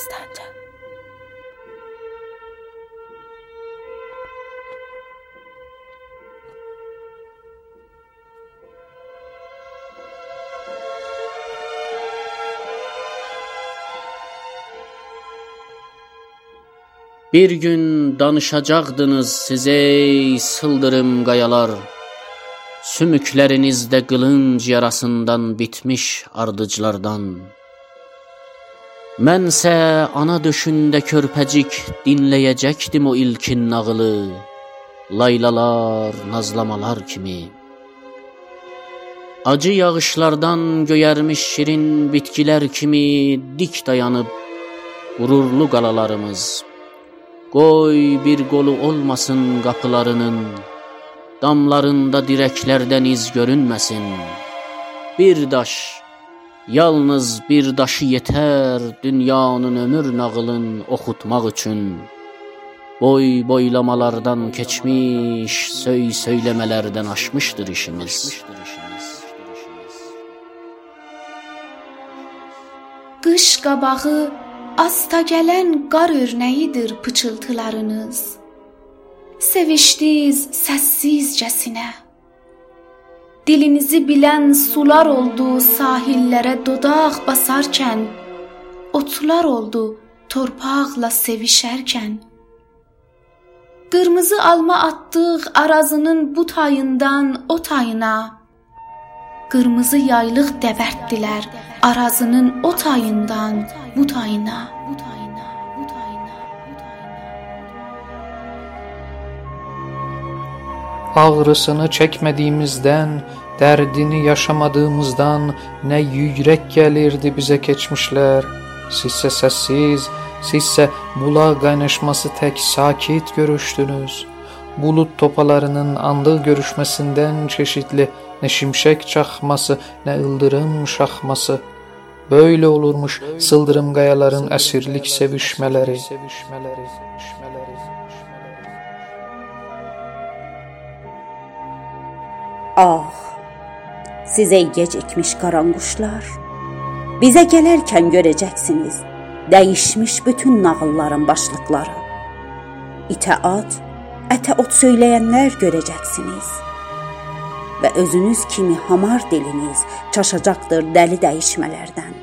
səsləncə. Bir gün danışacaqdınız siz ey sıldırım qayalar. Sümüklərinizdə qılınc yarasından bitmiş ardıclardan. Mənsə ana döşündə körpəcik dinləyəcəkdim o ilkin nağılı. Laylalar, nazlamalar kimi. Acı yağışlardan göyərmiş şirin bitkilər kimi dik dayanıb qürurlu qalalarımız Qoy bir qolu olmasın qapılarının, damlarında dirəklərdən iz görünməsin. Bir daş, yalnız bir daşı yetər dünyanın ömür nağılın oxutmaq üçün. Boy boylamalardan keçmiş, söy söyləmələrdən aşmışdır işimiz. Qış qabağı Asta gələn qar örnəyidir pıçıltılarınız. Sevişdiz səssizcəsinə. Dilinizi bilən sular oldu sahillərə dodaq basarkən, otlar oldu torpaqla sevişərkən. Qırmızı alma atdıq arazının bu tayından o tayına. Qırmızı yaylıq dəvərtdilər arazının o tayından bu tayına. Ağrısını çəkmədiyimizdən, dərdini yaşamadığımızdan nə yüyrək gəlirdi bizə keçmişlər. Sizsə səssiz, sizsə bulaq qaynaşması tək sakit görüşdünüz. Bulut topalarının andıq görüşməsindən çeşitli nə şimşək çaxması, nə ildırım şaxması. Böyle olurmuş sıldırım qayaların əsirlik sevişmələri. Ah, sizə gecikmiş qaranquşlar, bizə gələrkən görəcəksiniz dəyişmiş bütün nağılların başlıqları. İtə at, ətə ot söyləyənlər görəcəksiniz və özünüz kimi hamar diliniz çaşacaqdır dəli dəyişmələrdən.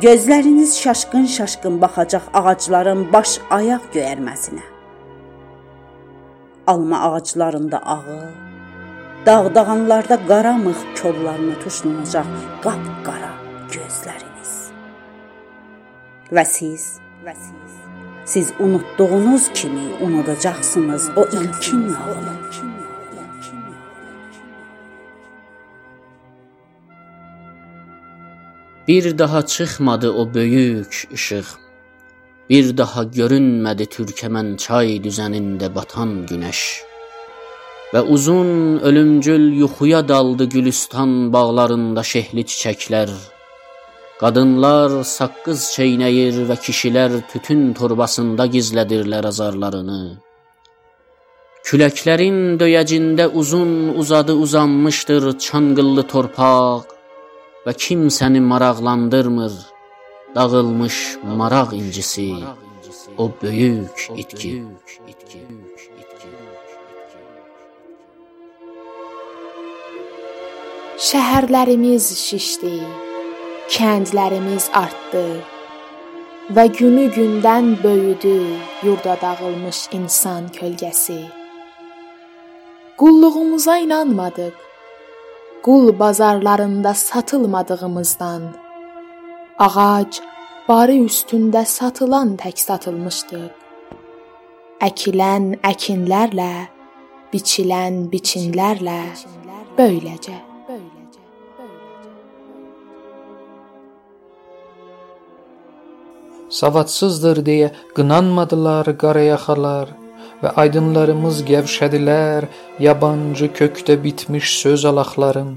Gözləriniz şaşqın-şaşqın baxacaq ağacların baş ayaq göyərməsinə. Alma ağaclarında ağı, dağ-dağanlarda qaramıq kollarını tuşlanacaq qap-qara gözləriniz. Və siz, və siz, siz unutduğunuz kimi unudacaqsınız o ilkin nağılı. Bir daha çıxmadı o böyük işıq. Bir daha görünmədi Türkəmən çay düzənində batan günəş. Və uzun ölümcül yuxuya daldı Gülüstan bağlarında şehli çiçəklər. Qadınlar saqqız çeynəyir və kişilər tütün torbasında gizlədirlər azarlarını. Küləklərin döyəcində uzun uzadı uzanmışdır çanqıllı torpaq və kimsəni maraqlandırmır dağılmış maraq incisi o böyük itki Şəhərlərimiz şişdi, kəndlərimiz artdı və günü gündən böyüdü yurda dağılmış insan kölgəsi. Qulluğumuza inanmadıq qul bazarlarında satılmadığımızdan ağac barı üstündə satılan tək satılmışdıq. Əkilən əkinlərlə, biçilən biçinlərlə böyləcə. Savadsızdır deyə qınanmadılar qarayaxalar və aydınlarımız gəvşədilər yabancı kökdə bitmiş söz alaqların.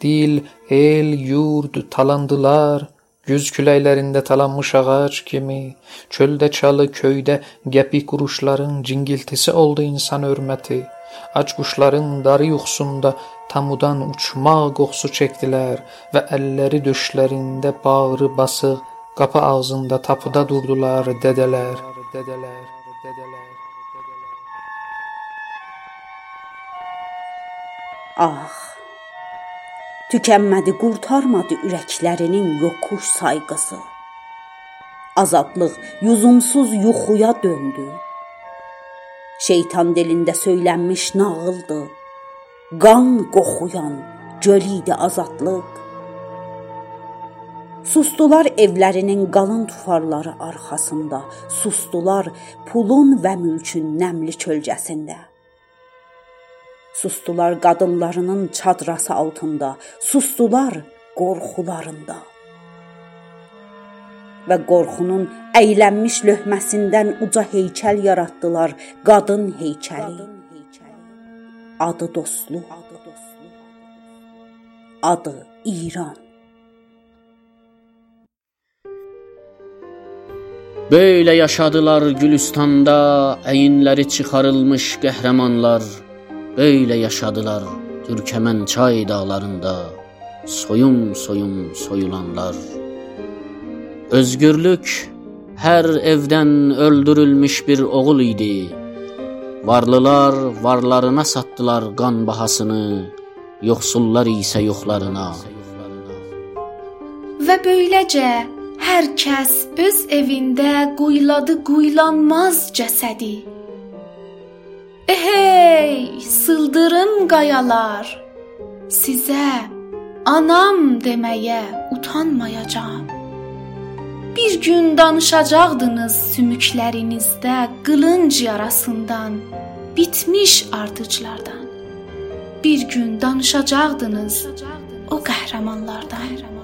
Dil, el, yurd talandılar, güz küləklərində talanmış ağac kimi, çöldə çalı, köydə gəpi quruşların cingiltisi oldu insan hörməti. Ac quşların darı yuxusunda tamudan uçmaq qoxusu çəkdilər və əlləri döşlərində bağrı basıq Qapı ağzında tapıda durdular dədələr, dədələr, dədələr. Ah! Tükənmədi, qurtarmadı ürəklərinin yokuş sayğısı. Azadlıq yüzumsuz yuxuya döndü. Şeytan dilində söylənmiş nağıldı. Qan qoxuyan göl idi azadlıq. Sustular evlərinin qalın tufarları arxasında, sustular pulun və mülkün nəmli kölgəsində. Sustular qadınlarının çadrası altında, sustular qorxularında. Və qorxunun əylənmiş löhməsindən uca heykəl yaratdılar, qadın heykəli. Adı dostluq, adı İran. Böyle yaşadılar Gülüstanda, əyinləri çıxarılmış qəhrəmanlar. Böyle yaşadılar Türkəmən çay dağlarında soyum soyum soyulanlar. Özgürlük hər evdən öldürülmüş bir oğul idi. Varlılar varlarına satdılar qan bahasını, yoxsullar isə yoxlarına. Və böyləcə hər kəs öz evində quyladı quylanmaz cəsədi. Ehey, sıldırım qayalar, sizə anam deməyə utanmayacağam. Bir gün danışacaqdınız sümüklərinizdə qılınc yarasından, bitmiş ardıclardan. Bir gün danışacaqdınız o qəhrəmanlardan.